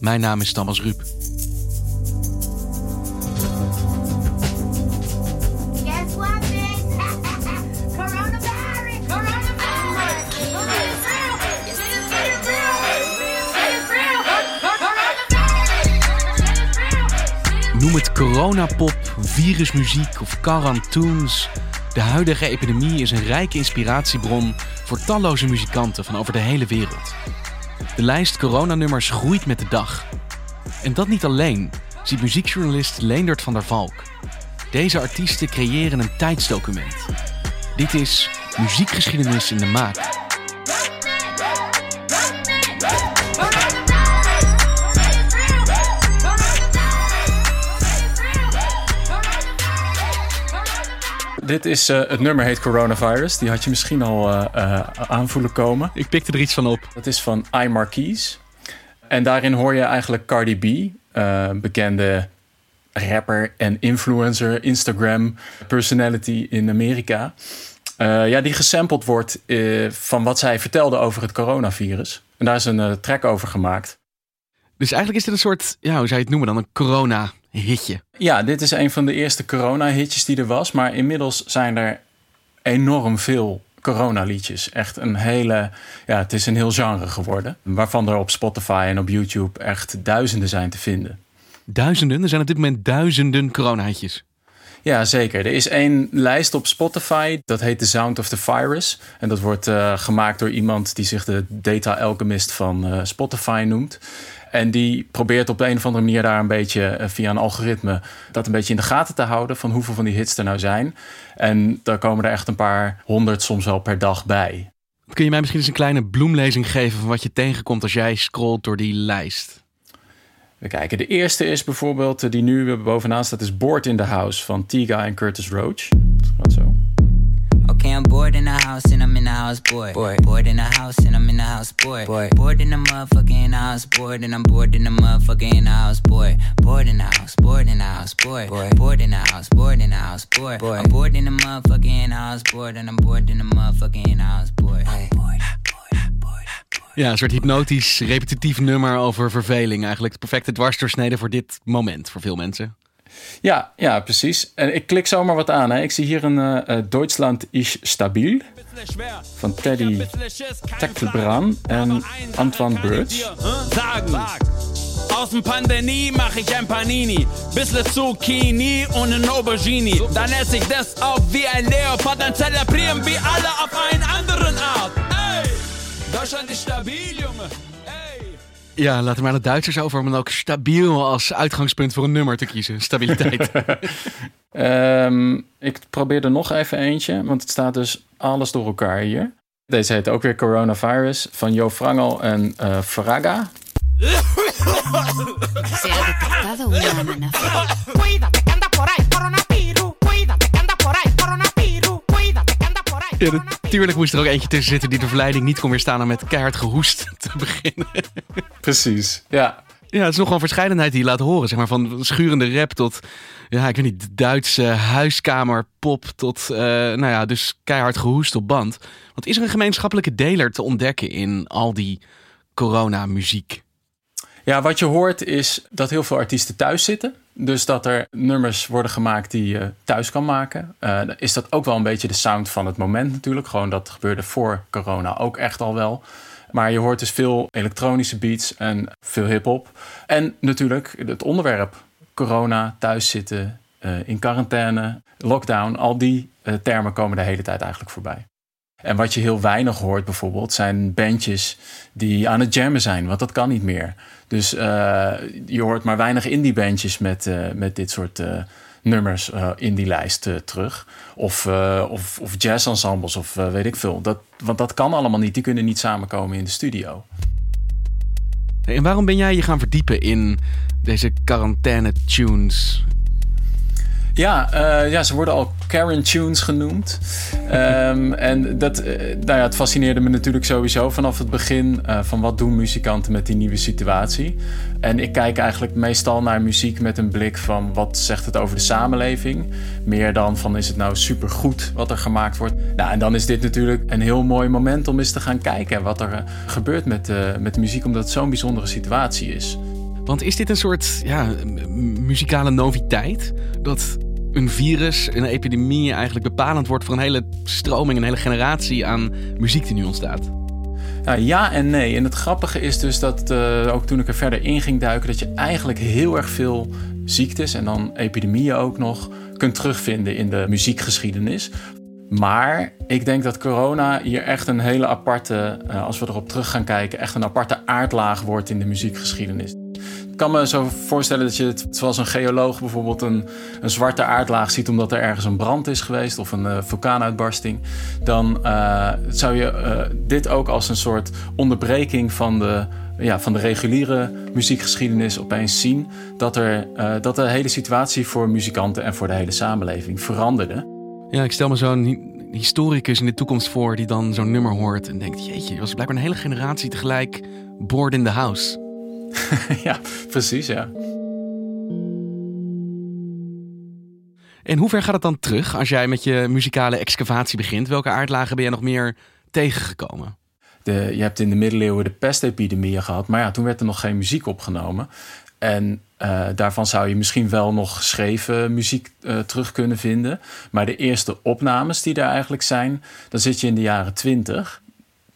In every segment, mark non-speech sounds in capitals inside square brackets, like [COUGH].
Mijn naam is Thomas Ruip. [LAUGHS] Noem het coronapop, virusmuziek of cartoons. De huidige epidemie is een rijke inspiratiebron voor talloze muzikanten van over de hele wereld. De lijst coronanummers groeit met de dag. En dat niet alleen, ziet muziekjournalist Leendert van der Valk. Deze artiesten creëren een tijdsdocument. Dit is muziekgeschiedenis in de maak. Dit is, eh, het nummer heet Coronavirus. Die had je misschien al eh eh, aanvoelen komen. Ik pikte er iets van op. Dat is van I Marquise. En daarin hoor je eigenlijk Cardi B, bekende rapper en influencer, Instagram personality in Amerika. Ja, die gesampled wordt van wat zij vertelde over het coronavirus. En daar is een track over gemaakt. Dus eigenlijk is dit een soort, ja, hoe zou je het noemen dan, een corona-hitje. Ja, dit is een van de eerste corona-hitjes die er was. Maar inmiddels zijn er enorm veel corona-liedjes. Echt een hele... Ja, het is een heel genre geworden. Waarvan er op Spotify en op YouTube echt duizenden zijn te vinden. Duizenden, er zijn op dit moment duizenden corona-hitjes. Ja, zeker. Er is één lijst op Spotify. Dat heet The Sound of the Virus. En dat wordt eh, gemaakt door iemand die zich de Data Alchemist van eh, Spotify noemt. En die probeert op de een of andere manier daar een beetje eh, via een algoritme dat een beetje in de gaten te houden van hoeveel van die hits er nou zijn. En daar komen er echt een paar honderd soms wel per dag bij. Kun je mij misschien eens een kleine bloemlezing geven van wat je tegenkomt als jij scrolt door die lijst? We kijken. De eerste is bijvoorbeeld eh, die nu bovenaan staat, is Board in the House van Tiga en Curtis Roach. Dat gaat zo. Okay, I'm bored in the house and I'm in the house bored. Bored, bored in the house and I'm in the house bored. Bored, bored in the motherfucker in the house bored and I'm bored in the motherfucker in the house bored. Bored in the house, bored in the house bored. Bored, bored in the house, bored in the house bored. Bored, I'm bored in the motherfucker in the house bored and I'm bored in the motherfucker in the house bored. Bored, bored. Ja, een soort hypnotisch, repetitief nummer over verveling. Eigenlijk de perfecte dwarsdoorsnede voor dit moment, voor veel mensen. Ja, ja, precies. En ik klik zomaar wat aan. Hè. Ik zie hier een eh, eh, Duitsland is stabiel van Teddy Teckelbran en Antoine. Sagen. Aus dem Pandemie mach ich ein Panini. Bissle Zucchini und ein Aubergine. Dann esse ich das auf wie ein Leopard. Dann zelebrieren wir alle auf einen anderen Art. Ey, Deutschland ist stabil, Junge. Ja, laten we maar de Duitsers over om dan ook stabiel als uitgangspunt voor een nummer te kiezen. Stabiliteit. [LAUGHS] Ehm, ik probeer er nog even eentje, want het staat dus alles door elkaar hier. Deze heet ook weer Coronavirus van Jo Frangel en eh Fraga. Se ha detectado una amenaza. Cuídate que anda por ahí, coronavirus. Ja, natuurlijk moest er ook eentje tussen zitten die de verleiding niet kon weerstaan om met keihard gehoest te beginnen. Precies, ja. Ja, het is nogal een verscheidenheid die je laat horen. Zeg maar, van schurende rap tot, ja, ik weet niet, Duitse huiskamerpop tot, eh, nou ja, dus keihard gehoest op band. Want is er een gemeenschappelijke deler te ontdekken in al die coronamuziek? Ja, wat je hoort is dat heel veel artiesten thuis zitten. Dus dat er nummers worden gemaakt die je thuis kan maken. Dan is dat ook wel een beetje de sound van het moment natuurlijk. Gewoon dat gebeurde voor corona ook echt al wel. Maar je hoort dus veel elektronische beats en veel hip-hop. En natuurlijk het onderwerp: corona, thuiszitten, eh, in quarantaine, lockdown. Al die eh, termen komen de hele tijd eigenlijk voorbij. En wat je heel weinig hoort bijvoorbeeld zijn bandjes die aan het jammen zijn, want dat kan niet meer. Dus eh, je hoort maar weinig indie bandjes met, eh, met dit soort eh, nummers in die lijst terug. Of, of, of jazzensembles of eh, weet ik veel. Dat, want dat kan allemaal niet. Die kunnen niet samenkomen in de studio. En waarom ben jij je gaan verdiepen in deze quarantaine-tunes? Ja, eh, ja, ze worden al Karen Tunes genoemd. Ehm, en dat, eh, nou ja, het fascineerde me natuurlijk sowieso vanaf het begin eh, van wat doen muzikanten met die nieuwe situatie. En ik kijk eigenlijk meestal naar muziek met een blik van wat zegt het over de samenleving. Meer dan van is het nou supergoed wat er gemaakt wordt. Nou, en dan is dit natuurlijk een heel mooi moment om eens te gaan kijken wat er gebeurt met, met de muziek, omdat het zo'n bijzondere situatie is. Want is dit een soort ja, muzikale noviteit? Dat een virus, een epidemie eigenlijk bepalend wordt voor een hele stroming, een hele generatie aan muziek die nu ontstaat? Ja en nee. En het grappige is dus dat eh, ook toen ik er verder in ging duiken, dat je eigenlijk heel erg veel ziektes en dan epidemieën ook nog kunt terugvinden in de muziekgeschiedenis. Maar ik denk dat corona hier echt een hele aparte, eh, als we erop terug gaan kijken, echt een aparte aardlaag wordt in de muziekgeschiedenis. Kan me zo voorstellen dat je het zoals een geoloog bijvoorbeeld een, een zwarte aardlaag ziet omdat er ergens een brand is geweest of een eh, vulkaanuitbarsting. Dan eh, zou je eh, dit ook als een soort onderbreking van de, ja, van de reguliere muziekgeschiedenis opeens zien. Dat, er, dat de hele situatie voor muzikanten en voor de hele samenleving veranderde. Ja, ik stel me zo'n hi- historicus in de toekomst voor die dan zo'n nummer hoort en denkt: Jeetje, er was blijkbaar een hele generatie tegelijk bored in the house. [LAUGHS] ja, precies, ja. En hoe ver gaat het dan terug als jij met je muzikale excavatie begint? Welke aardlagen ben jij nog meer tegengekomen? De, je hebt in de middeleeuwen de pestepidemieën gehad, maar ja, toen werd er nog geen muziek opgenomen. En eh, daarvan zou je misschien wel nog geschreven muziek eh, terug kunnen vinden. Maar de eerste opnames die er eigenlijk zijn, dan zit je in de jaren twintig.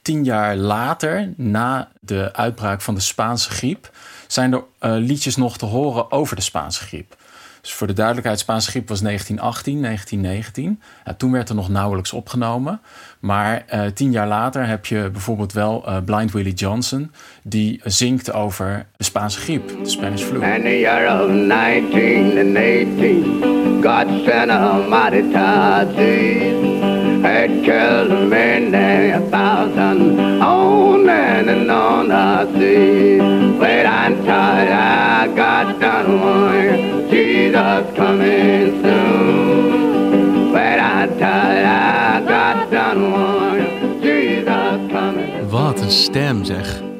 Tien jaar later, na de uitbraak van de Spaanse griep, zijn er eh, liedjes nog te horen over de Spaanse griep. Dus voor de duidelijkheid, Spaanse griep was 1918, 1919. Ja, toen werd er nog nauwelijks opgenomen. Maar eh, tien jaar later heb je bijvoorbeeld wel eh, Blind Willie Johnson... die zingt over de Spaanse griep, de Spanish flu. In the year of 1918, God sent a mighty. It killed many a thousand on and on sea. Wait until I got Jesus coming soon. I got coming Wat een stem zeg.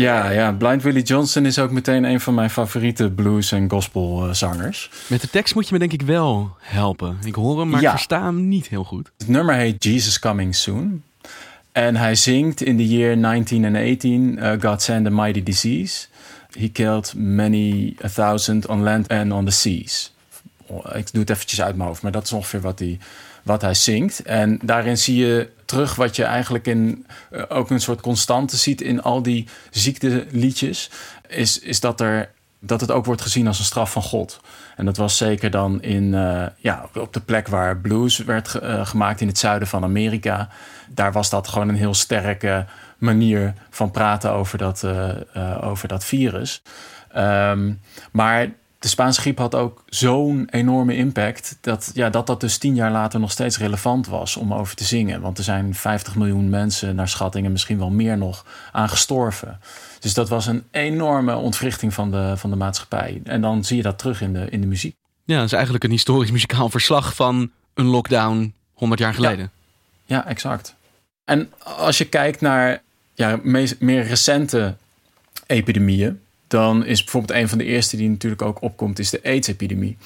Ja, ja, Blind Willie Johnson is ook meteen een van mijn favoriete blues- en gospelzangers. Met de tekst moet je me denk ik wel helpen. Ik hoor hem, maar Ja. ik versta hem niet heel goed. Het nummer heet Jesus Coming Soon. En hij zingt in the year 1918, uh, God sent a mighty disease. He killed many a thousand on land and on the seas. Ik doe het eventjes uit mijn hoofd, maar dat is ongeveer wat hij, wat hij zingt. En daarin zie je terug wat je eigenlijk in eh, ook een soort constante ziet in al die ziekteliedjes. Is, is dat, er, dat het ook wordt gezien als een straf van God. En dat was zeker dan in, eh, ja, op de plek waar blues werd eh, gemaakt in het zuiden van Amerika. Daar was dat gewoon een heel sterke manier van praten over dat, over dat virus. Ehm, maar de Spaanse griep had ook zo'n enorme impact dat, ja, dat dat dus tien jaar later nog steeds relevant was om over te zingen. Want er zijn 50 miljoen mensen, naar schattingen misschien wel meer nog, aan gestorven. Dus dat was een enorme ontwrichting van de, van de maatschappij. En dan zie je dat terug in de, in de muziek. Ja, dat is eigenlijk een historisch muzikaal verslag van een lockdown 100 jaar geleden. Ja, exact. En als je kijkt naar ja, meer recente epidemieën, dan is bijvoorbeeld een van de eerste die natuurlijk ook opkomt, is de AIDS-epidemie.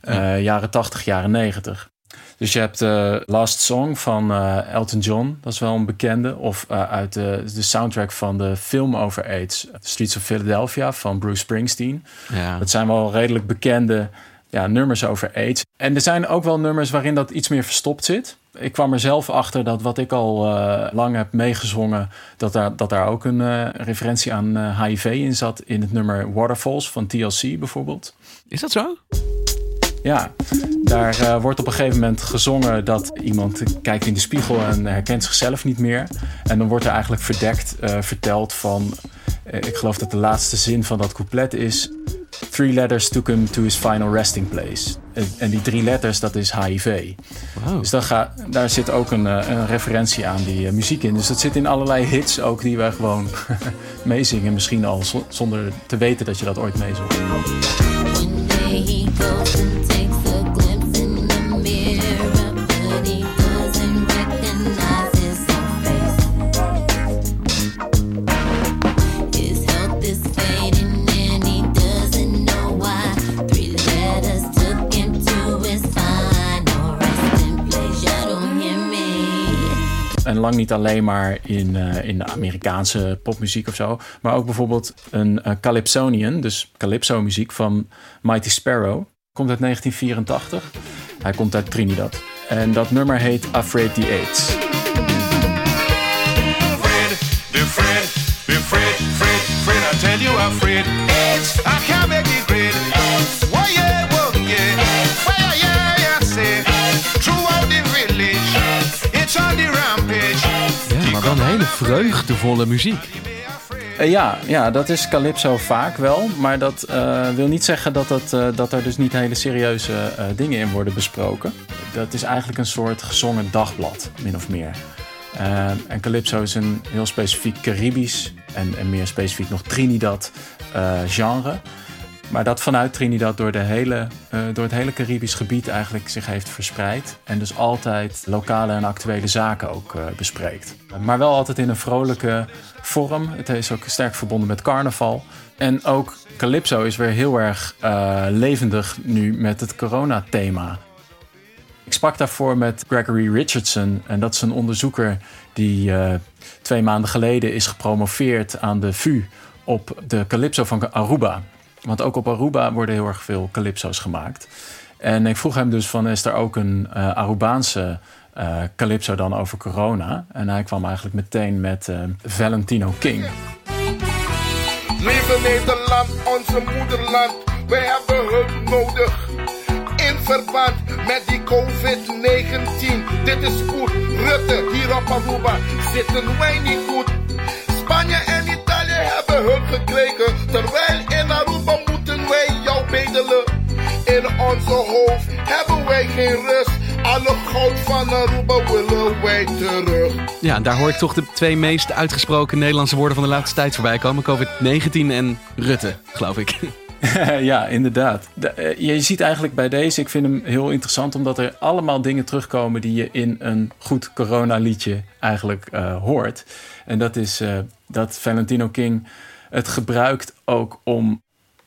Eh, jaren 80, jaren 90. Dus je hebt de Last Song van eh, Elton John, dat is wel een bekende. Of eh, uit de, de soundtrack van de film over AIDS, Streets of Philadelphia van Bruce Springsteen. Ja. Dat zijn wel redelijk bekende ja, nummers over AIDS. En er zijn ook wel nummers waarin dat iets meer verstopt zit. Ik kwam er zelf achter dat wat ik al eh, lang heb meegezongen, dat daar, dat daar ook een eh, referentie aan eh, HIV in zat. In het nummer Waterfalls van TLC bijvoorbeeld. Is dat zo? Ja, daar eh, wordt op een gegeven moment gezongen dat iemand kijkt in de spiegel en herkent zichzelf niet meer. En dan wordt er eigenlijk verdekt eh, verteld van, eh, ik geloof dat de laatste zin van dat couplet is... Three letters took him to his final resting place. En, en die drie letters, dat is HIV. Dus dan ga, daar zit ook een, eh, een referentie aan die eh, muziek in. Dus dat zit in allerlei hits ook die wij gewoon [LAUGHS] meezingen. Misschien al zo- zonder te weten dat je dat ooit meezongt. Lang niet alleen maar in, eh, in de Amerikaanse popmuziek of zo. Maar ook bijvoorbeeld een eh, Calypsonian, dus calypso muziek van Mighty Sparrow. Komt uit 1984. Hij komt uit Trinidad. En dat nummer heet Afraid the AIDS. I tell you Fred. Een hele vreugdevolle muziek. Eh, ja, ja, dat is Calypso vaak wel. Maar dat eh, wil niet zeggen dat, dat, eh, dat er dus niet hele serieuze dingen in worden besproken. Dat is eigenlijk een soort gezongen dagblad, min of meer. En Calypso is een heel specifiek Caribisch en, en meer specifiek nog Trinidad genre. Maar dat vanuit Trinidad door, de hele, eh, door het hele Caribisch gebied eigenlijk zich heeft verspreid. En dus altijd lokale en actuele zaken ook eh, bespreekt. Maar wel altijd in een vrolijke vorm. Het is ook sterk verbonden met carnaval. En ook Calypso is weer heel erg eh, levendig nu met het coronathema. Ik sprak daarvoor met Gregory Richardson. En dat is een onderzoeker die twee maanden geleden is gepromoveerd aan de VU op de Calypso van Aruba. Want ook op Aruba worden heel erg veel Calypso's gemaakt. En ik vroeg hem dus van, is er ook een eh, Arubaanse eh, Calypso dan over corona? En hij kwam eigenlijk meteen met eh, Valentino King. Lieve Nederland, onze moederland, wij hebben hulp nodig. In verband met die COVID-19. Dit is goed. Rutte, hier op Aruba zitten wij niet goed. Spanje en Italië hebben hulp gekregen. Terwijl in Aruba moeten wij jou bedelen. In onze hoofd hebben wij geen rust. Alle goud van Aruba willen wij terug. Ja, daar hoor ik toch de twee meest uitgesproken Nederlandse woorden van de laatste tijd voorbij komen. COVID-19 en Rutte, geloof ik. [LAUGHS] [LAUGHS] ja, inderdaad. De- eh, je ziet eigenlijk bij deze, ik vind hem heel interessant, omdat er allemaal dingen terugkomen die je in een goed coronaliedje eigenlijk eh, hoort. En dat is eh, dat Valentino King het gebruikt ook om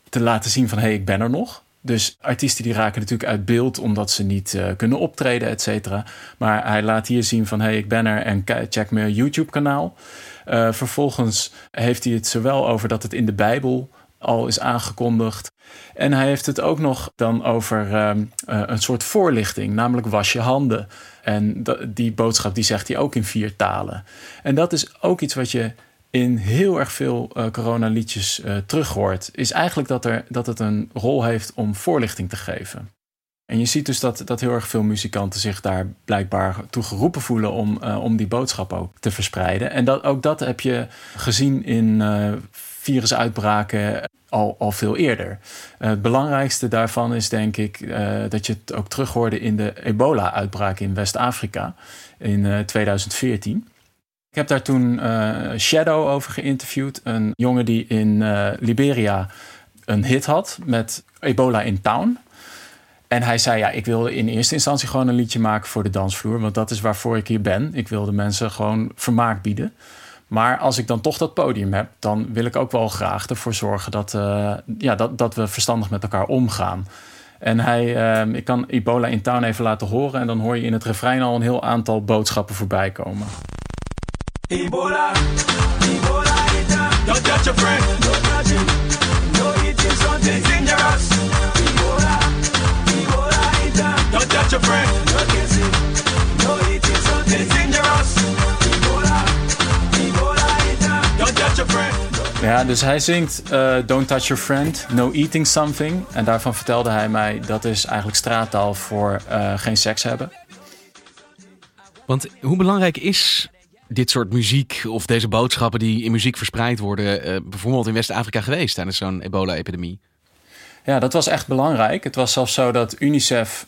te laten zien van hé, hey, ik ben er nog. Dus artiesten die raken natuurlijk uit beeld omdat ze niet kunnen optreden, et cetera. Maar hij laat hier zien van hé, hey, ik ben er en check mijn YouTube kanaal. Vervolgens heeft hij het zowel over dat het in de Bijbel al is aangekondigd. En hij heeft het ook nog dan over ehm, eh, een soort voorlichting, namelijk was je handen. En die boodschap die zegt hij ook in vier talen. En dat is ook iets wat je in heel erg veel eh coronaliedjes eh terug hoort. Is eigenlijk dat, er, dat het een rol heeft om voorlichting te geven. En je ziet dus dat, dat heel erg veel muzikanten zich daar blijkbaar toe geroepen voelen om, om die boodschap ook te verspreiden. En dat, ook dat heb je gezien in virusuitbraken al, al veel eerder. Eh, het belangrijkste daarvan is denk ik eh, dat je het ook terug hoorde in de ebola-uitbraak in West-Afrika in eh, 2014. Ik heb daar toen eh, Shadow over geïnterviewd. Een jongen die in eh, Liberia een hit had met Ebola in Town. En hij zei, ja, ik wilde in eerste instantie gewoon een liedje maken voor de dansvloer. Want dat is waarvoor ik hier ben. Ik wilde mensen gewoon vermaak bieden. Maar als ik dan toch dat podium heb, dan wil ik ook wel graag ervoor zorgen dat, eh, ja, dat, dat we verstandig met elkaar omgaan. En hij, eh, ik kan Ebola in Town even laten horen. En dan hoor je in het refrein al een heel aantal boodschappen voorbij komen. Ebola, Ebola, don't touch your friend, don't touch. Ebola, Ebola, don't touch your friend, Ja, dus hij zingt eh, Don't Touch Your Friend, No Eating Something. En daarvan vertelde hij mij dat is eigenlijk straattaal voor eh, geen seks hebben. Want hoe belangrijk is dit soort muziek of deze boodschappen die in muziek verspreid worden, eh, bijvoorbeeld in West-Afrika geweest tijdens zo'n ebola-epidemie? Ja, dat was echt belangrijk. Het was zelfs zo dat UNICEF,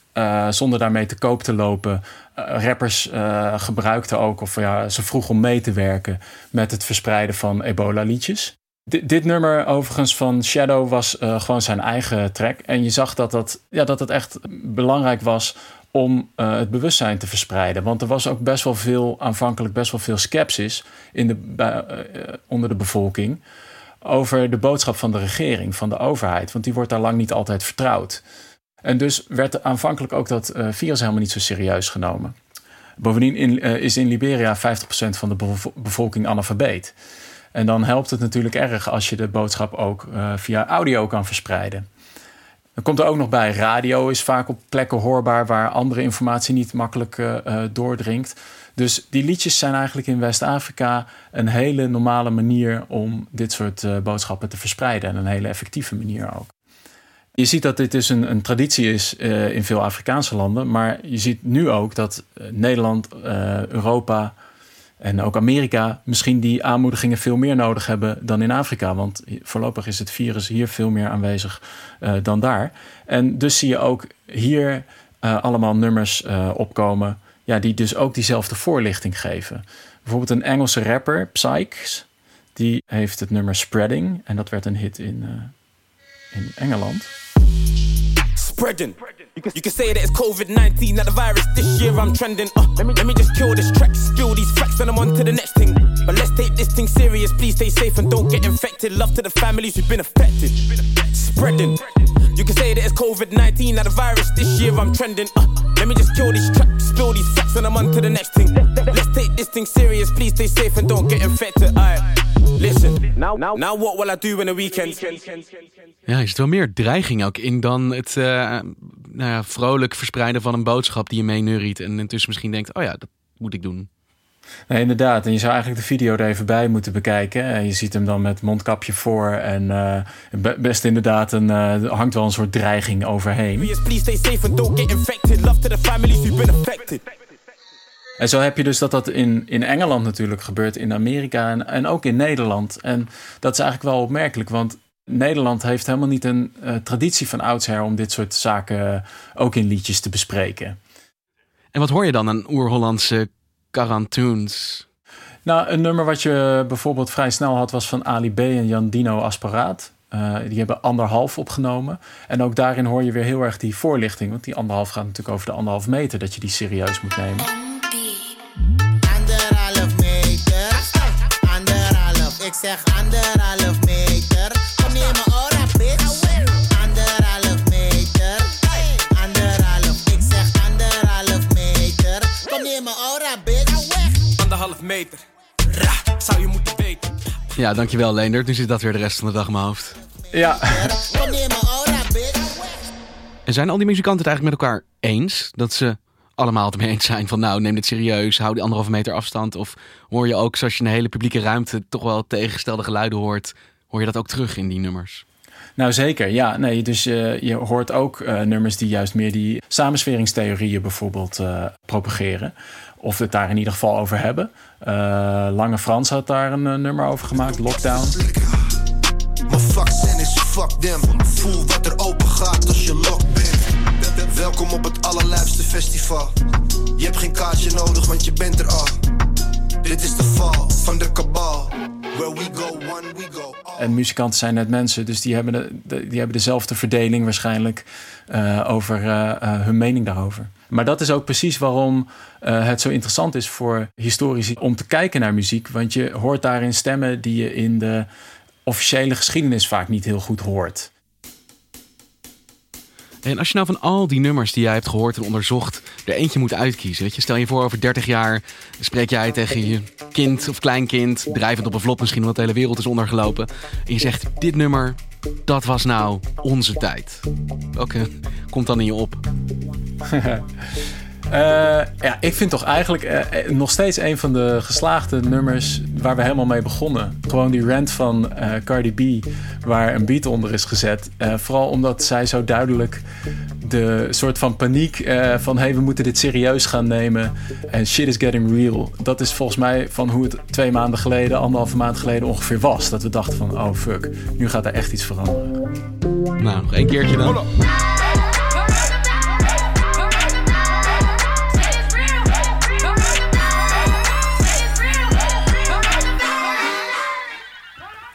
zonder daarmee te koop te lopen, rappers eh gebruikte ook, of ja, ze vroeg om mee te werken met het verspreiden van ebola-liedjes. Di- dit nummer overigens van Shadow was eh, gewoon zijn eigen track. En je zag dat, dat, ja, dat het echt belangrijk was om eh, het bewustzijn te verspreiden. Want er was ook best wel veel, aanvankelijk best wel veel sceptisch in de, eh, onder de bevolking over de boodschap van de regering, van de overheid. Want die wordt daar lang niet altijd vertrouwd. En dus werd aanvankelijk ook dat virus helemaal niet zo serieus genomen. Bovendien is in Liberia 50% van de bevo- bevolking analfabeet. En dan helpt het natuurlijk erg als je de boodschap ook eh, via audio kan verspreiden. Dan komt er ook nog bij, radio is vaak op plekken hoorbaar waar andere informatie niet makkelijk eh, eh, doordringt. Dus die liedjes zijn eigenlijk in West-Afrika een hele normale manier om dit soort boodschappen te verspreiden. En een hele effectieve manier ook. Je ziet dat dit dus een, een traditie is in veel Afrikaanse landen. Maar je ziet nu ook dat Nederland, Europa en ook Amerika misschien die aanmoedigingen veel meer nodig hebben dan in Afrika. Want voorlopig is het virus hier veel meer aanwezig eh, dan daar. En dus zie je ook hier eh, allemaal nummers eh, opkomen. Ja, die dus ook diezelfde voorlichting geven. Bijvoorbeeld een Engelse rapper, Psyches, die heeft het nummer Spreading. En dat werd een hit in, in Engeland. spreading. You can, you can say that it's COVID 19, not the virus. This year I'm trending. Uh, let, me, let me just kill this track, spill these facts, and I'm on to the next thing. But let's take this thing serious. Please stay safe and don't get infected. Love to the families who've been affected. Spreading. You can say that it's COVID 19, not the virus. This year I'm trending. Uh, let me just kill this track, spill these facts, and I'm on to the next thing. Let's take this thing serious. Please stay safe and don't get infected. Alright. Listen, now, now, now what will I do in the weekend? Ja, er zit wel meer dreiging ook in dan het eh, nou ja, vrolijk verspreiden van een boodschap die je mee neuriet. En intussen misschien denkt, oh ja, dat moet ik doen. Nee, inderdaad. En je zou eigenlijk de video er even bij moeten bekijken. En je ziet hem dan met mondkapje voor. En eh, be- best inderdaad, een, eh, er hangt wel een soort dreiging overheen. Please stay safe and don't get infected. Love to the families who've been affected. En zo heb je dus dat dat in, in Engeland natuurlijk gebeurt, in Amerika en, en ook in Nederland. En dat is eigenlijk wel opmerkelijk, want Nederland heeft helemaal niet een eh, traditie van oudsher om dit soort zaken ook in liedjes te bespreken. En wat hoor je dan aan oer-Hollandse Carantoons? Nou, een nummer wat je bijvoorbeeld vrij snel had was van Ali B en Jan Dino Asparaat. Eh, die hebben anderhalf opgenomen. En ook daarin hoor je weer heel erg die voorlichting. Want die anderhalf gaat natuurlijk over de anderhalf meter. Dat je die serieus moet nemen. Anderhalf meter. Anderhalf, ik zeg anderhalf meter. Ra, zou je moeten weten. Ja, dankjewel Leendert. Nu zit dat weer de rest van de dag in mijn hoofd. Ja. En zijn al die muzikanten het eigenlijk met elkaar eens? Dat ze allemaal het mee eens zijn van nou, neem dit serieus, hou die anderhalve meter afstand. Of hoor je ook, zoals je in een hele publieke ruimte toch wel tegengestelde geluiden hoort, hoor je dat ook terug in die nummers? Nou zeker, ja. Nee, dus eh, je hoort ook eh, nummers die juist meer die samensweringstheorieën bijvoorbeeld eh, propageren. Of het daar in ieder geval over hebben. Eh, Lange Frans had daar een eh, nummer over gemaakt, Lockdown. Fuck zen is fuck them. Voel wat er open gaat als je locked bent. Welkom op het allerlijfste festival. Je hebt geen kaartje nodig, want je bent er al. Dit is de val van de kabal. Where we go, one we go. En muzikanten zijn net mensen, dus die hebben, de, de- die hebben dezelfde verdeling waarschijnlijk eh, over hun mening daarover. Maar dat is ook precies waarom eh, het zo interessant is voor historici om te kijken naar muziek. Want je hoort daarin stemmen die je in de officiële geschiedenis vaak niet heel goed hoort. En als je nou van al die nummers die jij hebt gehoord en onderzocht, er eentje moet uitkiezen. Weet je, stel je voor over 30 jaar spreek jij tegen je kind of kleinkind, drijvend op een vlot misschien omdat de hele wereld is ondergelopen. En je zegt, dit nummer, dat was nou onze tijd. Welke komt dan in je op? [LAUGHS] Eh, ja, ik vind toch eigenlijk eh, eh, nog steeds een van de geslaagde nummers waar we helemaal mee begonnen. Gewoon die rant van eh, Cardi B, waar een beat onder is gezet. Eh, vooral omdat zij zo duidelijk de soort van paniek eh, van hey, we moeten dit serieus gaan nemen en shit is getting real. Dat is volgens mij van hoe het twee maanden geleden, anderhalve maand geleden ongeveer was. Dat we dachten van oh fuck, nu gaat er echt iets veranderen. Nou, nog één keertje dan.